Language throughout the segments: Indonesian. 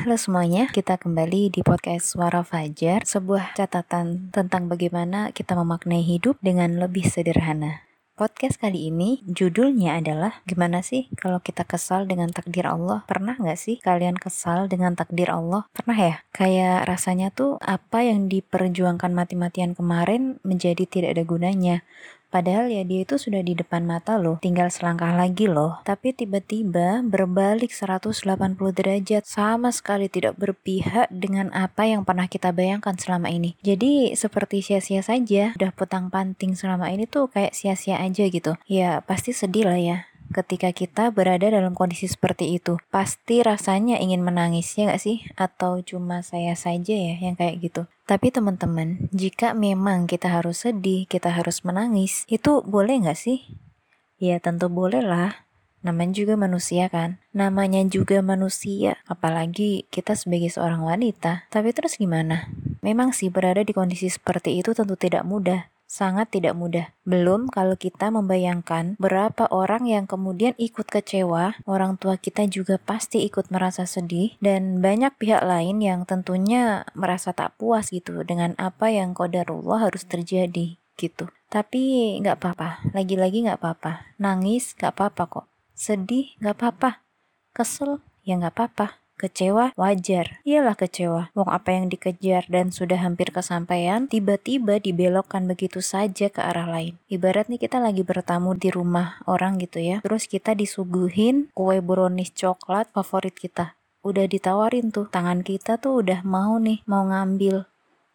Halo semuanya, kita kembali di podcast Suara Fajar, sebuah catatan tentang bagaimana kita memaknai hidup dengan lebih sederhana. Podcast kali ini judulnya adalah Gimana sih kalau kita kesal dengan takdir Allah? Pernah nggak sih kalian kesal dengan takdir Allah? Pernah ya? Kayak rasanya tuh apa yang diperjuangkan mati-matian kemarin menjadi tidak ada gunanya. Padahal ya dia itu sudah di depan mata loh, tinggal selangkah lagi loh. Tapi tiba-tiba berbalik 180 derajat sama sekali tidak berpihak dengan apa yang pernah kita bayangkan selama ini. Jadi seperti sia-sia saja, udah putang panting selama ini tuh kayak sia-sia aja gitu. Ya pasti sedih lah ya ketika kita berada dalam kondisi seperti itu. Pasti rasanya ingin menangis, ya gak sih? Atau cuma saya saja ya yang kayak gitu. Tapi teman-teman, jika memang kita harus sedih, kita harus menangis, itu boleh nggak sih? Ya tentu boleh lah. Namanya juga manusia kan. Namanya juga manusia. Apalagi kita sebagai seorang wanita. Tapi terus gimana? Memang sih berada di kondisi seperti itu tentu tidak mudah sangat tidak mudah. Belum kalau kita membayangkan berapa orang yang kemudian ikut kecewa, orang tua kita juga pasti ikut merasa sedih, dan banyak pihak lain yang tentunya merasa tak puas gitu dengan apa yang kodarullah harus terjadi gitu. Tapi nggak apa-apa, lagi-lagi nggak apa-apa. Nangis nggak apa-apa kok. Sedih nggak apa-apa. Kesel ya nggak apa-apa. Kecewa wajar. Iyalah kecewa. Wong apa yang dikejar dan sudah hampir kesampaian, tiba-tiba dibelokkan begitu saja ke arah lain. Ibarat nih kita lagi bertamu di rumah orang gitu ya. Terus kita disuguhin kue brownies coklat favorit kita. Udah ditawarin tuh, tangan kita tuh udah mau nih, mau ngambil.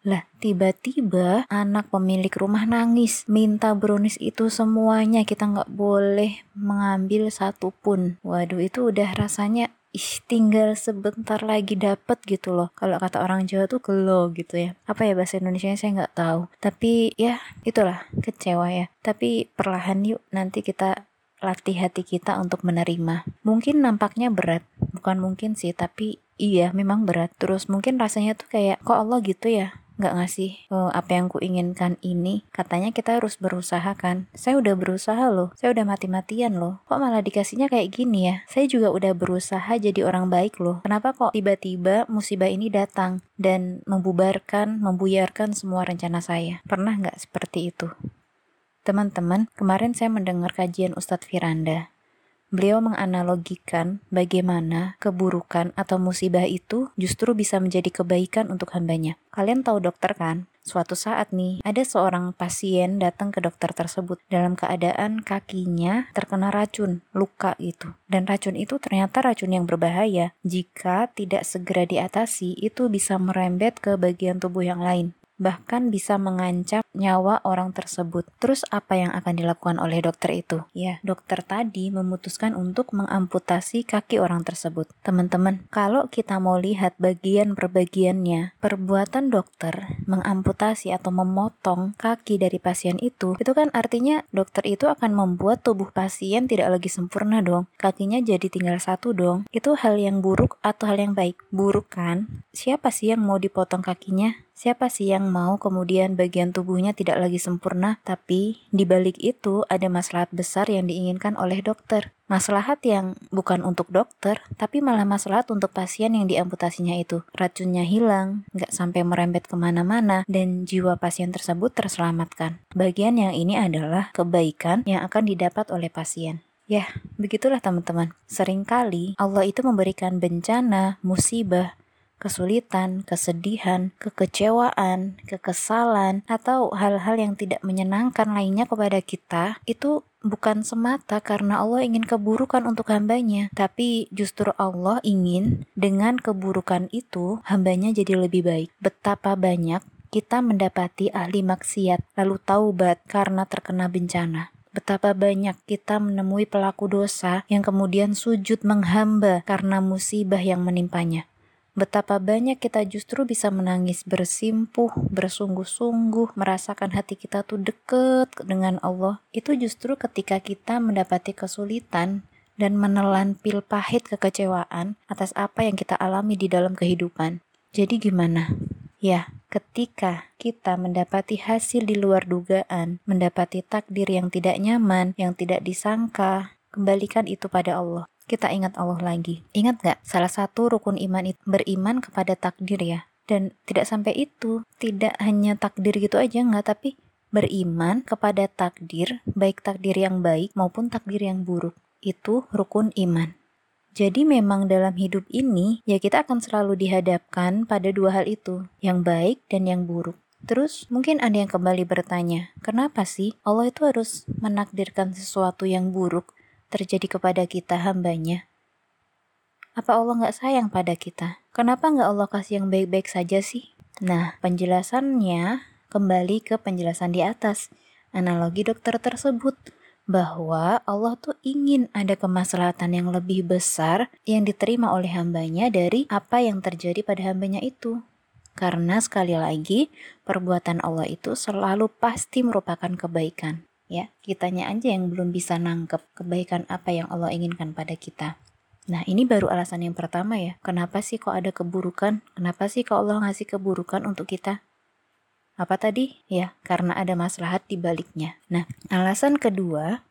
Lah, tiba-tiba anak pemilik rumah nangis, minta brownies itu semuanya, kita nggak boleh mengambil satu pun. Waduh, itu udah rasanya ih tinggal sebentar lagi dapet gitu loh. Kalau kata orang Jawa tuh gelo gitu ya. Apa ya bahasa Indonesia saya nggak tahu. Tapi ya itulah kecewa ya. Tapi perlahan yuk nanti kita latih hati kita untuk menerima. Mungkin nampaknya berat. Bukan mungkin sih tapi iya memang berat. Terus mungkin rasanya tuh kayak kok Allah gitu ya nggak ngasih uh, apa yang ku inginkan ini. Katanya kita harus berusaha kan. Saya udah berusaha loh. Saya udah mati-matian loh. Kok malah dikasihnya kayak gini ya? Saya juga udah berusaha jadi orang baik loh. Kenapa kok tiba-tiba musibah ini datang dan membubarkan membuyarkan semua rencana saya? Pernah nggak seperti itu? Teman-teman kemarin saya mendengar kajian Ustadz Firanda Beliau menganalogikan bagaimana keburukan atau musibah itu justru bisa menjadi kebaikan untuk hambanya. Kalian tahu dokter kan? Suatu saat nih, ada seorang pasien datang ke dokter tersebut dalam keadaan kakinya terkena racun, luka gitu. Dan racun itu ternyata racun yang berbahaya. Jika tidak segera diatasi, itu bisa merembet ke bagian tubuh yang lain bahkan bisa mengancam nyawa orang tersebut. Terus apa yang akan dilakukan oleh dokter itu? Ya, dokter tadi memutuskan untuk mengamputasi kaki orang tersebut. Teman-teman, kalau kita mau lihat bagian per bagiannya, perbuatan dokter mengamputasi atau memotong kaki dari pasien itu, itu kan artinya dokter itu akan membuat tubuh pasien tidak lagi sempurna dong. Kakinya jadi tinggal satu dong. Itu hal yang buruk atau hal yang baik? Buruk kan? Siapa sih yang mau dipotong kakinya? Siapa sih yang mau kemudian bagian tubuhnya tidak lagi sempurna, tapi di balik itu ada maslahat besar yang diinginkan oleh dokter. Maslahat yang bukan untuk dokter, tapi malah maslahat untuk pasien yang diamputasinya itu. Racunnya hilang, nggak sampai merembet ke mana-mana, dan jiwa pasien tersebut terselamatkan. Bagian yang ini adalah kebaikan yang akan didapat oleh pasien. Ya, begitulah teman-teman. Seringkali Allah itu memberikan bencana, musibah, kesulitan, kesedihan, kekecewaan, kekesalan, atau hal-hal yang tidak menyenangkan lainnya kepada kita, itu bukan semata karena Allah ingin keburukan untuk hambanya, tapi justru Allah ingin dengan keburukan itu hambanya jadi lebih baik. Betapa banyak kita mendapati ahli maksiat lalu taubat karena terkena bencana. Betapa banyak kita menemui pelaku dosa yang kemudian sujud menghamba karena musibah yang menimpanya betapa banyak kita justru bisa menangis bersimpuh, bersungguh-sungguh, merasakan hati kita tuh deket dengan Allah. Itu justru ketika kita mendapati kesulitan dan menelan pil pahit kekecewaan atas apa yang kita alami di dalam kehidupan. Jadi gimana? Ya, ketika kita mendapati hasil di luar dugaan, mendapati takdir yang tidak nyaman, yang tidak disangka, kembalikan itu pada Allah. Kita ingat Allah lagi. Ingat gak? Salah satu rukun iman itu beriman kepada takdir ya. Dan tidak sampai itu, tidak hanya takdir gitu aja nggak, tapi beriman kepada takdir, baik takdir yang baik maupun takdir yang buruk. Itu rukun iman. Jadi memang dalam hidup ini ya kita akan selalu dihadapkan pada dua hal itu, yang baik dan yang buruk. Terus mungkin ada yang kembali bertanya, kenapa sih Allah itu harus menakdirkan sesuatu yang buruk terjadi kepada kita hambanya? Apa Allah nggak sayang pada kita? Kenapa nggak Allah kasih yang baik-baik saja sih? Nah, penjelasannya kembali ke penjelasan di atas. Analogi dokter tersebut bahwa Allah tuh ingin ada kemaslahatan yang lebih besar yang diterima oleh hambanya dari apa yang terjadi pada hambanya itu. Karena sekali lagi, perbuatan Allah itu selalu pasti merupakan kebaikan. Ya, kitanya aja yang belum bisa nangkep kebaikan apa yang Allah inginkan pada kita. Nah, ini baru alasan yang pertama ya. Kenapa sih kok ada keburukan? Kenapa sih kok Allah ngasih keburukan untuk kita? Apa tadi? Ya, karena ada maslahat di baliknya. Nah, alasan kedua,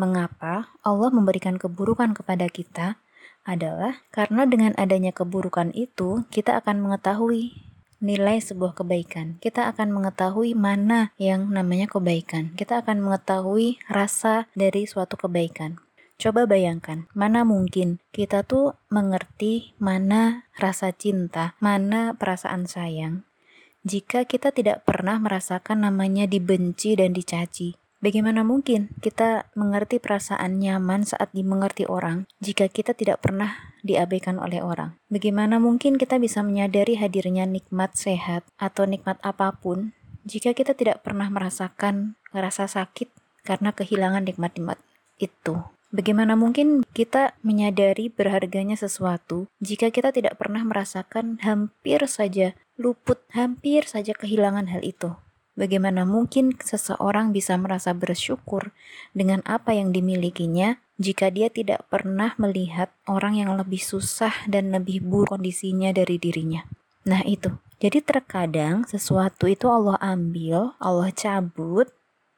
mengapa Allah memberikan keburukan kepada kita adalah karena dengan adanya keburukan itu, kita akan mengetahui nilai sebuah kebaikan. Kita akan mengetahui mana yang namanya kebaikan. Kita akan mengetahui rasa dari suatu kebaikan. Coba bayangkan, mana mungkin kita tuh mengerti mana rasa cinta, mana perasaan sayang, jika kita tidak pernah merasakan namanya dibenci dan dicaci. Bagaimana mungkin kita mengerti perasaan nyaman saat dimengerti orang jika kita tidak pernah diabaikan oleh orang? Bagaimana mungkin kita bisa menyadari hadirnya nikmat sehat atau nikmat apa pun jika kita tidak pernah merasakan rasa sakit karena kehilangan nikmat-nikmat itu? Bagaimana mungkin kita menyadari berharganya sesuatu jika kita tidak pernah merasakan hampir saja luput, hampir saja kehilangan hal itu? Bagaimana mungkin seseorang bisa merasa bersyukur dengan apa yang dimilikinya jika dia tidak pernah melihat orang yang lebih susah dan lebih buruk kondisinya dari dirinya? Nah, itu. Jadi, terkadang sesuatu itu Allah ambil, Allah cabut,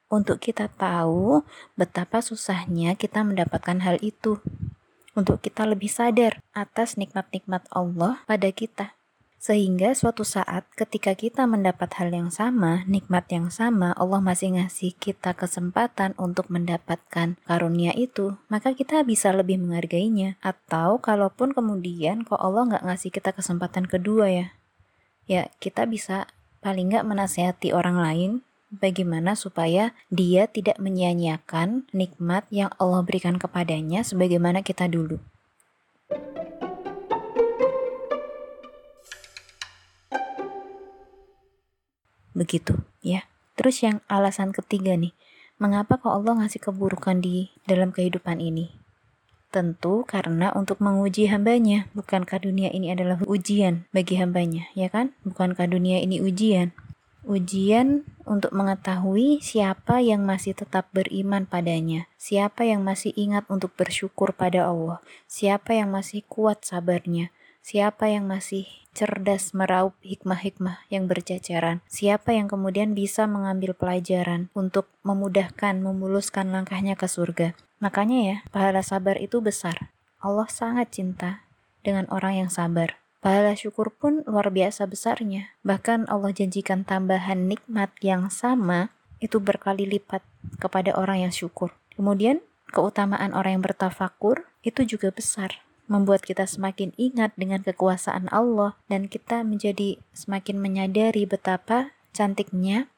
untuk kita tahu betapa susahnya kita mendapatkan hal itu, untuk kita lebih sadar atas nikmat-nikmat Allah pada kita. Sehingga suatu saat ketika kita mendapat hal yang sama, nikmat yang sama, Allah masih ngasih kita kesempatan untuk mendapatkan karunia itu, maka kita bisa lebih menghargainya. Atau kalaupun kemudian kok Allah nggak ngasih kita kesempatan kedua ya, ya kita bisa paling nggak menasehati orang lain bagaimana supaya dia tidak menyia-nyiakan nikmat yang Allah berikan kepadanya sebagaimana kita dulu. Begitu, ya. Terus yang alasan ketiga nih, mengapa kok Allah ngasih keburukan di dalam kehidupan ini? Tentu karena untuk menguji hambanya, bukankah dunia ini adalah ujian bagi hambanya, ya kan? Bukankah dunia ini ujian? Ujian untuk mengetahui siapa yang masih tetap beriman padanya, siapa yang masih ingat untuk bersyukur pada Allah, siapa yang masih kuat sabarnya, siapa yang masih cerdas meraup hikmah-hikmah yang berceceran, siapa yang kemudian bisa mengambil pelajaran untuk memudahkan, memuluskan langkahnya ke surga. Makanya ya, pahala sabar itu besar. Allah sangat cinta dengan orang yang sabar. Pahala syukur pun luar biasa besarnya. Bahkan Allah janjikan tambahan nikmat yang sama itu berkali lipat kepada orang yang syukur. Kemudian keutamaan orang yang bertafakur itu juga besar. Membuat kita semakin ingat dengan kekuasaan Allah dan kita menjadi semakin menyadari betapa cantiknya,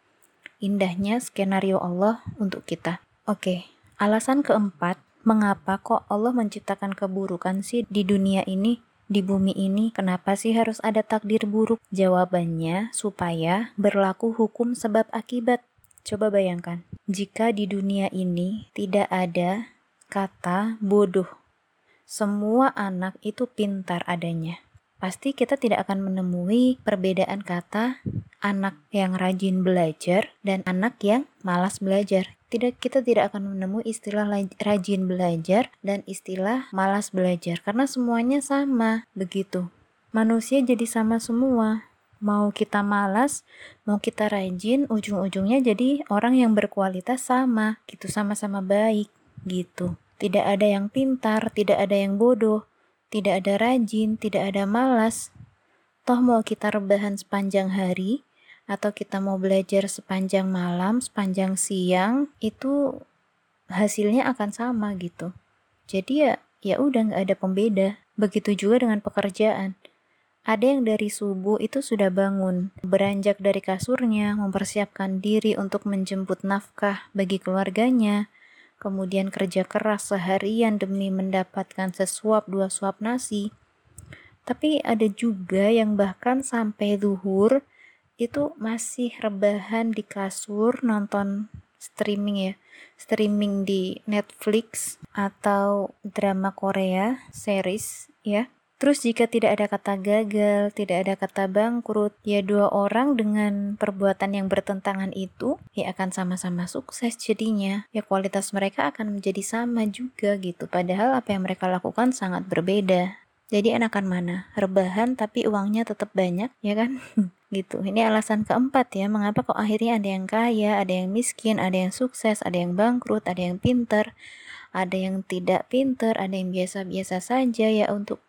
indahnya skenario Allah untuk kita. Oke, alasan keempat, mengapa kok Allah menciptakan keburukan sih di dunia ini? di bumi ini kenapa sih harus ada takdir buruk? Jawabannya supaya berlaku hukum sebab akibat. Coba bayangkan, jika di dunia ini tidak ada kata bodoh, semua anak itu pintar adanya. Pasti kita tidak akan menemui perbedaan kata anak yang rajin belajar dan anak yang malas belajar tidak kita tidak akan menemui istilah rajin belajar dan istilah malas belajar karena semuanya sama begitu. Manusia jadi sama semua. Mau kita malas, mau kita rajin, ujung-ujungnya jadi orang yang berkualitas sama, gitu sama-sama baik gitu. Tidak ada yang pintar, tidak ada yang bodoh, tidak ada rajin, tidak ada malas. Toh mau kita rebahan sepanjang hari, atau kita mau belajar sepanjang malam, sepanjang siang, itu hasilnya akan sama gitu. Jadi ya ya udah nggak ada pembeda. Begitu juga dengan pekerjaan. Ada yang dari subuh itu sudah bangun, beranjak dari kasurnya, mempersiapkan diri untuk menjemput nafkah bagi keluarganya, kemudian kerja keras seharian demi mendapatkan sesuap dua suap nasi. Tapi ada juga yang bahkan sampai zuhur itu masih rebahan di kasur nonton streaming ya streaming di Netflix atau drama Korea series ya Terus jika tidak ada kata gagal, tidak ada kata bangkrut, ya dua orang dengan perbuatan yang bertentangan itu ya akan sama-sama sukses jadinya. Ya kualitas mereka akan menjadi sama juga gitu. Padahal apa yang mereka lakukan sangat berbeda. Jadi enakan mana? Rebahan tapi uangnya tetap banyak, ya kan? gitu. Ini alasan keempat ya, mengapa kok akhirnya ada yang kaya, ada yang miskin, ada yang sukses, ada yang bangkrut, ada yang pinter, ada yang tidak pinter, ada yang biasa-biasa saja ya untuk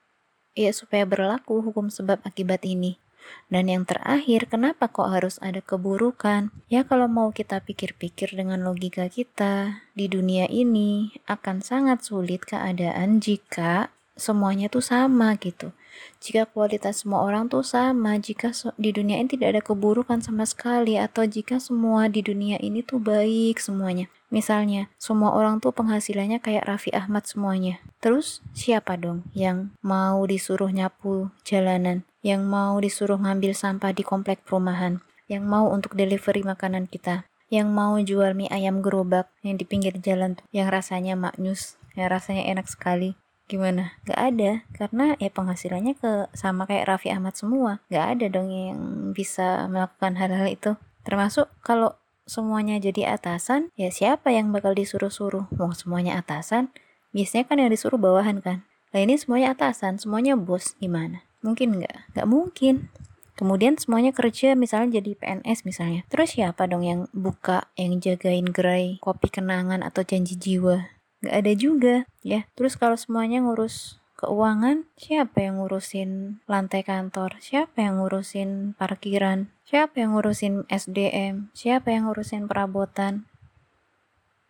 ya supaya berlaku hukum sebab akibat ini. Dan yang terakhir, kenapa kok harus ada keburukan? Ya kalau mau kita pikir-pikir dengan logika kita, di dunia ini akan sangat sulit keadaan jika semuanya tuh sama gitu. Jika kualitas semua orang tuh sama, jika di dunia ini tidak ada keburukan sama sekali atau jika semua di dunia ini tuh baik semuanya. Misalnya, semua orang tuh penghasilannya kayak Raffi Ahmad semuanya. Terus siapa dong yang mau disuruh nyapu jalanan, yang mau disuruh ngambil sampah di komplek perumahan, yang mau untuk delivery makanan kita, yang mau jual mie ayam gerobak yang di pinggir jalan tuh, yang rasanya maknyus, yang rasanya enak sekali. Gimana? Gak ada, karena ya penghasilannya ke sama kayak Raffi Ahmad semua. Gak ada dong yang bisa melakukan hal-hal itu. Termasuk kalau semuanya jadi atasan, ya siapa yang bakal disuruh-suruh? Mau semuanya atasan, biasanya kan yang disuruh bawahan kan. Nah ini semuanya atasan, semuanya bos, gimana? Mungkin nggak? Nggak mungkin. Kemudian semuanya kerja misalnya jadi PNS misalnya. Terus siapa dong yang buka, yang jagain gerai kopi kenangan atau janji jiwa? Nggak ada juga ya. Terus kalau semuanya ngurus keuangan, siapa yang ngurusin lantai kantor? Siapa yang ngurusin parkiran? Siapa yang ngurusin SDM? Siapa yang ngurusin perabotan?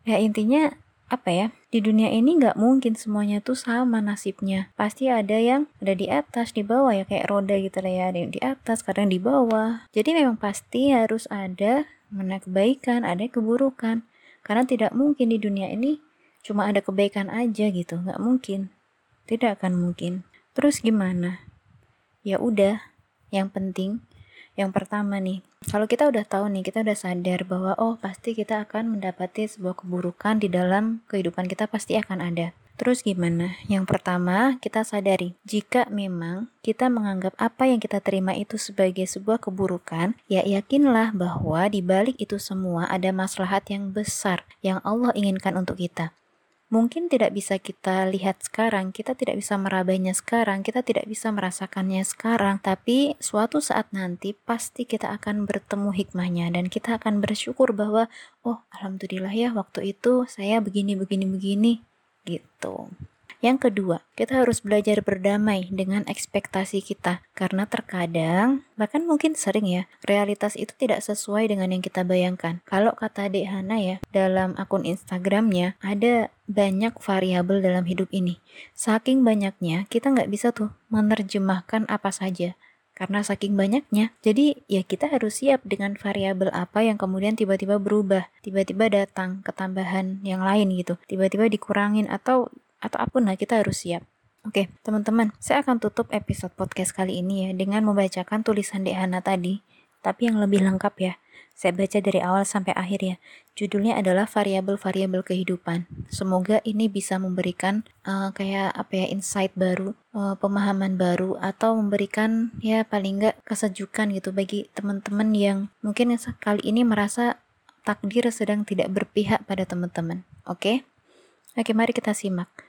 Ya intinya apa ya di dunia ini nggak mungkin semuanya tuh sama nasibnya pasti ada yang ada di atas di bawah ya kayak roda gitu lah ya ada yang di atas kadang di bawah jadi memang pasti harus ada mana kebaikan ada keburukan karena tidak mungkin di dunia ini cuma ada kebaikan aja gitu nggak mungkin tidak akan mungkin. Terus gimana? Ya udah, yang penting yang pertama nih, kalau kita udah tahu nih, kita udah sadar bahwa oh pasti kita akan mendapati sebuah keburukan di dalam kehidupan kita pasti akan ada. Terus gimana? Yang pertama, kita sadari jika memang kita menganggap apa yang kita terima itu sebagai sebuah keburukan, ya yakinlah bahwa di balik itu semua ada maslahat yang besar yang Allah inginkan untuk kita mungkin tidak bisa kita lihat sekarang, kita tidak bisa merabainya sekarang, kita tidak bisa merasakannya sekarang, tapi suatu saat nanti pasti kita akan bertemu hikmahnya dan kita akan bersyukur bahwa oh alhamdulillah ya waktu itu saya begini begini begini gitu. Yang kedua, kita harus belajar berdamai dengan ekspektasi kita karena terkadang bahkan mungkin sering ya realitas itu tidak sesuai dengan yang kita bayangkan. Kalau kata Dek Hana ya dalam akun Instagramnya ada banyak variabel dalam hidup ini. Saking banyaknya kita nggak bisa tuh menerjemahkan apa saja karena saking banyaknya. Jadi ya kita harus siap dengan variabel apa yang kemudian tiba-tiba berubah, tiba-tiba datang ketambahan yang lain gitu, tiba-tiba dikurangin atau atau apa pun lah kita harus siap. Oke, teman-teman, saya akan tutup episode podcast kali ini ya dengan membacakan tulisan Dehana tadi, tapi yang lebih lengkap ya. Saya baca dari awal sampai akhir ya. Judulnya adalah variabel-variabel kehidupan. Semoga ini bisa memberikan uh, kayak apa ya insight baru, uh, pemahaman baru atau memberikan ya paling enggak kesejukan gitu bagi teman-teman yang mungkin kali ini merasa takdir sedang tidak berpihak pada teman-teman. Oke? Oke, mari kita simak.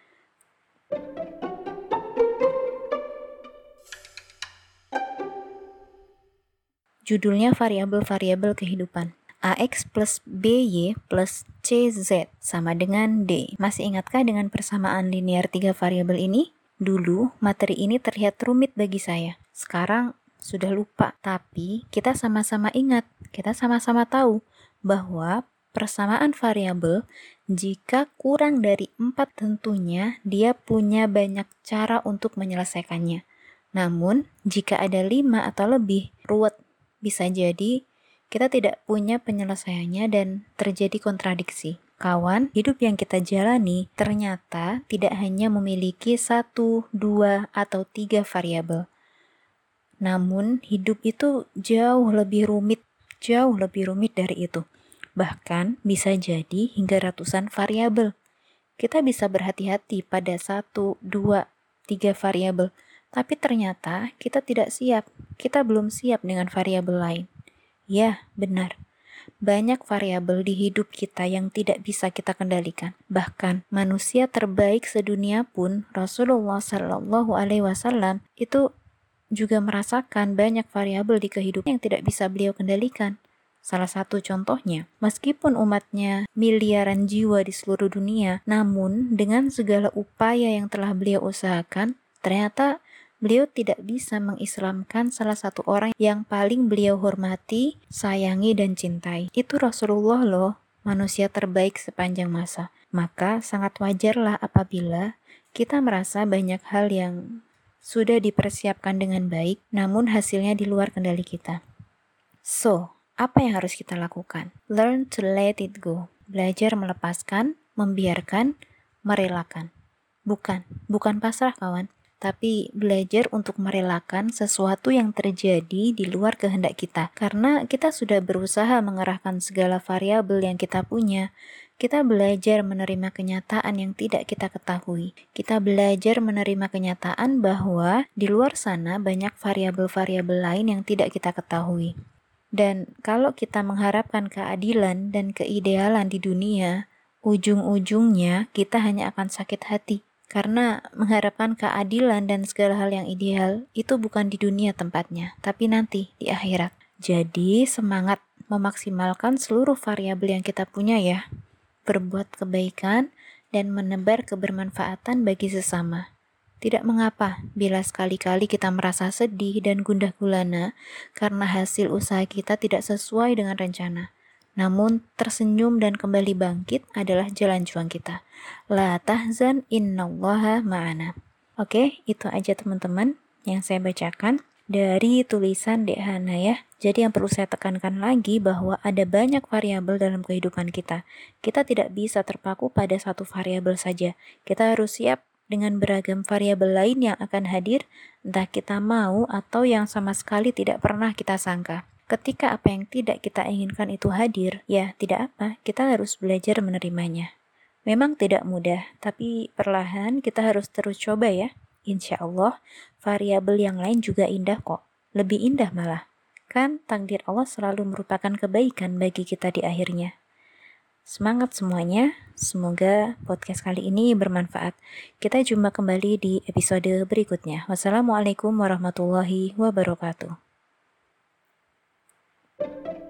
Judulnya variabel-variabel kehidupan. AX plus BY plus CZ sama dengan D. Masih ingatkah dengan persamaan linear tiga variabel ini? Dulu, materi ini terlihat rumit bagi saya. Sekarang sudah lupa, tapi kita sama-sama ingat, kita sama-sama tahu bahwa persamaan variabel jika kurang dari empat tentunya dia punya banyak cara untuk menyelesaikannya. Namun, jika ada lima atau lebih, ruwet. Bisa jadi kita tidak punya penyelesaiannya dan terjadi kontradiksi. Kawan, hidup yang kita jalani ternyata tidak hanya memiliki satu, dua, atau tiga variabel. Namun, hidup itu jauh lebih rumit, jauh lebih rumit dari itu. Bahkan bisa jadi hingga ratusan variabel. Kita bisa berhati-hati pada satu, dua, tiga variabel, tapi ternyata kita tidak siap. Kita belum siap dengan variabel lain. Ya, benar. Banyak variabel di hidup kita yang tidak bisa kita kendalikan. Bahkan manusia terbaik sedunia pun Rasulullah Shallallahu Alaihi Wasallam itu juga merasakan banyak variabel di kehidupan yang tidak bisa beliau kendalikan. Salah satu contohnya, meskipun umatnya miliaran jiwa di seluruh dunia, namun dengan segala upaya yang telah beliau usahakan, ternyata beliau tidak bisa mengislamkan salah satu orang yang paling beliau hormati, sayangi, dan cintai. Itu Rasulullah loh, manusia terbaik sepanjang masa. Maka sangat wajarlah apabila kita merasa banyak hal yang sudah dipersiapkan dengan baik, namun hasilnya di luar kendali kita. So, apa yang harus kita lakukan? Learn to let it go. Belajar melepaskan, membiarkan, merelakan. Bukan, bukan pasrah kawan tapi belajar untuk merelakan sesuatu yang terjadi di luar kehendak kita. Karena kita sudah berusaha mengerahkan segala variabel yang kita punya, kita belajar menerima kenyataan yang tidak kita ketahui. Kita belajar menerima kenyataan bahwa di luar sana banyak variabel-variabel lain yang tidak kita ketahui. Dan kalau kita mengharapkan keadilan dan keidealan di dunia, ujung-ujungnya kita hanya akan sakit hati karena mengharapkan keadilan dan segala hal yang ideal itu bukan di dunia tempatnya, tapi nanti di akhirat. Jadi semangat memaksimalkan seluruh variabel yang kita punya ya. Berbuat kebaikan dan menebar kebermanfaatan bagi sesama. Tidak mengapa bila sekali-kali kita merasa sedih dan gundah gulana karena hasil usaha kita tidak sesuai dengan rencana. Namun tersenyum dan kembali bangkit adalah jalan juang kita. La tahzan innallaha ma'ana. Oke, itu aja teman-teman yang saya bacakan dari tulisan Dek Hana ya. Jadi yang perlu saya tekankan lagi bahwa ada banyak variabel dalam kehidupan kita. Kita tidak bisa terpaku pada satu variabel saja. Kita harus siap dengan beragam variabel lain yang akan hadir, entah kita mau atau yang sama sekali tidak pernah kita sangka. Ketika apa yang tidak kita inginkan itu hadir, ya tidak apa, kita harus belajar menerimanya. Memang tidak mudah, tapi perlahan kita harus terus coba ya. Insya Allah, variabel yang lain juga indah kok. Lebih indah malah. Kan takdir Allah selalu merupakan kebaikan bagi kita di akhirnya. Semangat semuanya, semoga podcast kali ini bermanfaat. Kita jumpa kembali di episode berikutnya. Wassalamualaikum warahmatullahi wabarakatuh. Thank you